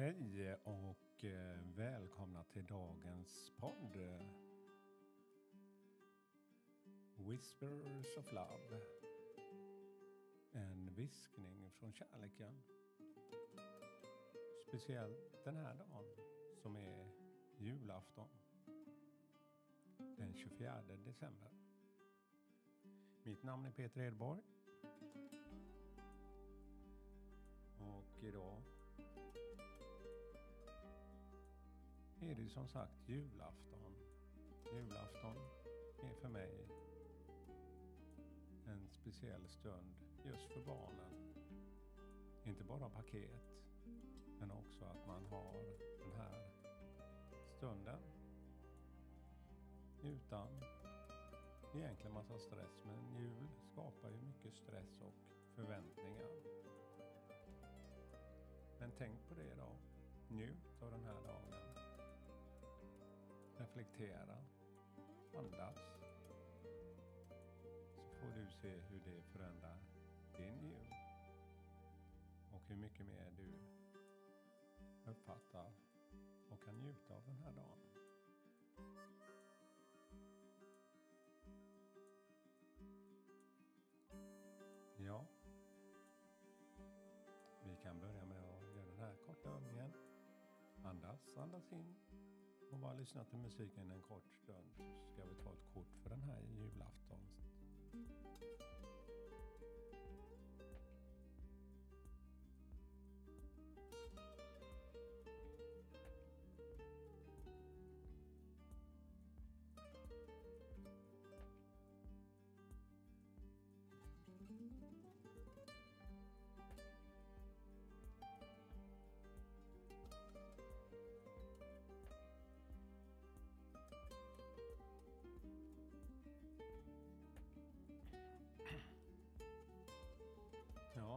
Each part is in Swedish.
Hej och eh, välkomna till dagens podd. Whispers of Love. En viskning från kärleken. Speciellt den här dagen som är julafton. Den 24 december. Mitt namn är Peter Edborg. Och idag är det som sagt julafton. Julafton är för mig en speciell stund just för barnen. Inte bara paket, men också att man har den här stunden utan egentligen massa stress. Men jul skapar ju mycket stress och förväntningar. Men tänk på det idag. Njut av den här dagen reflektera, andas. Så får du se hur det förändrar din jul. Och hur mycket mer du uppfattar och kan njuta av den här dagen. Ja, vi kan börja med att göra den här korta övningen. Andas, andas in och bara lyssna till musiken en kort stund.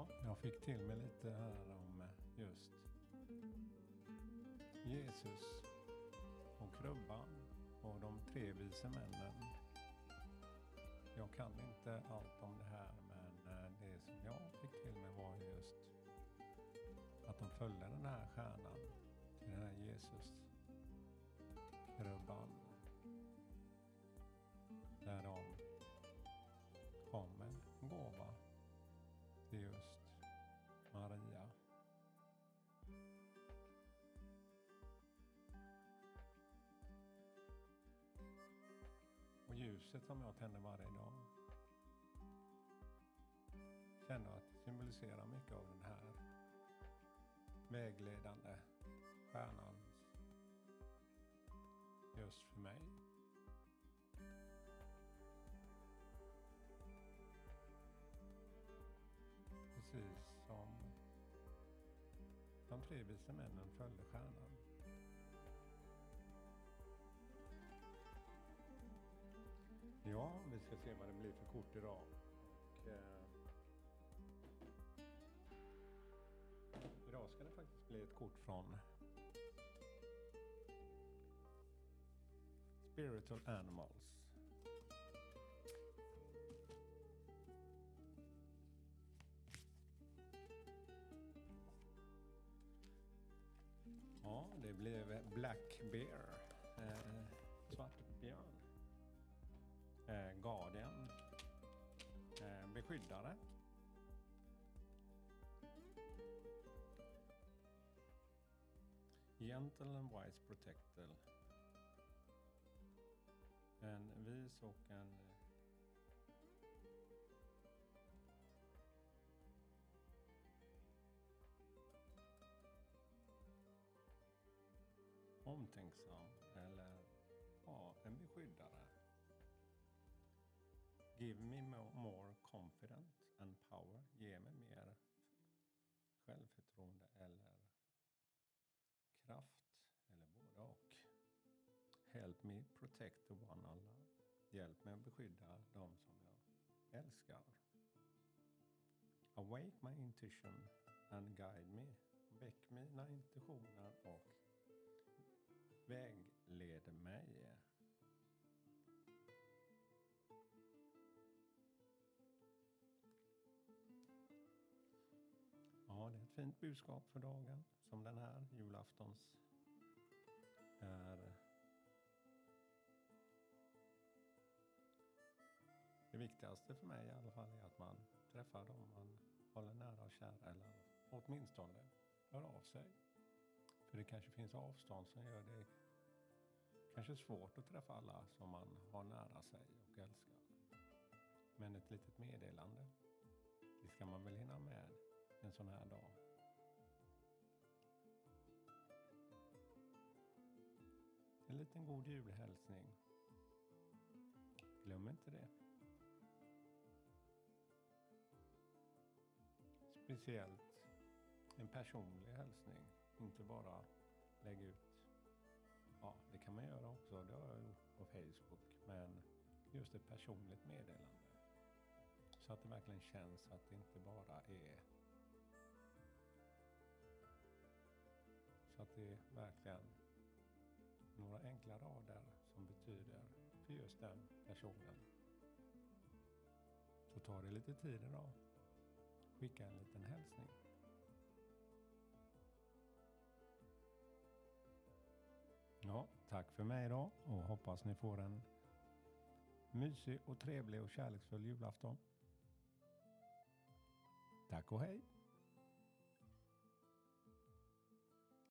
Ja, jag fick till mig lite här om eh, just Jesus och krubban och de tre vise männen. Jag kan inte allt om det här men eh, det som jag fick till mig var just att de följde den här stjärnan till den här Jesus ljuset som jag tänder varje dag känner att det symboliserar mycket av den här vägledande stjärnan just för mig. Precis som de tre vise männen följde stjärnan. Ska se vad det blir för kort idag. Och, eh, idag ska det faktiskt bli ett kort från Spiritual Animals. Ja, det blev Black Bear, eh, svart björn. Guardian, eh, beskyddare. Gentle and Wise Protector. En vis och en eh, omtänksam eller ja, en beskyddare. Give me more confidence and power. Ge mig mer självförtroende eller kraft eller både och. Help me protect the one I love. Hjälp mig att beskydda de som jag älskar. Awake my intuition and guide me. Väck mina intuitioner och vägled mig. Hade ett fint budskap för dagen som den här julaftons är Det viktigaste för mig i alla fall är att man träffar dem man håller nära och kära eller åtminstone hör av sig. För det kanske finns avstånd som gör det kanske svårt att träffa alla som man har nära sig och älskar. Men ett litet meddelande, det ska man väl hinna med sån här dag. En liten god julhälsning. Glöm inte det. Speciellt en personlig hälsning, inte bara lägga ut. Ja, det kan man göra också, det har jag gjort på Facebook, men just ett personligt meddelande. Så att det verkligen känns att det inte bara är det är verkligen några enkla rader som betyder för just den personen. Så ta det lite tid idag. Skicka en liten hälsning. Ja, tack för mig idag och hoppas ni får en mysig och trevlig och kärleksfull julafton. Tack och hej!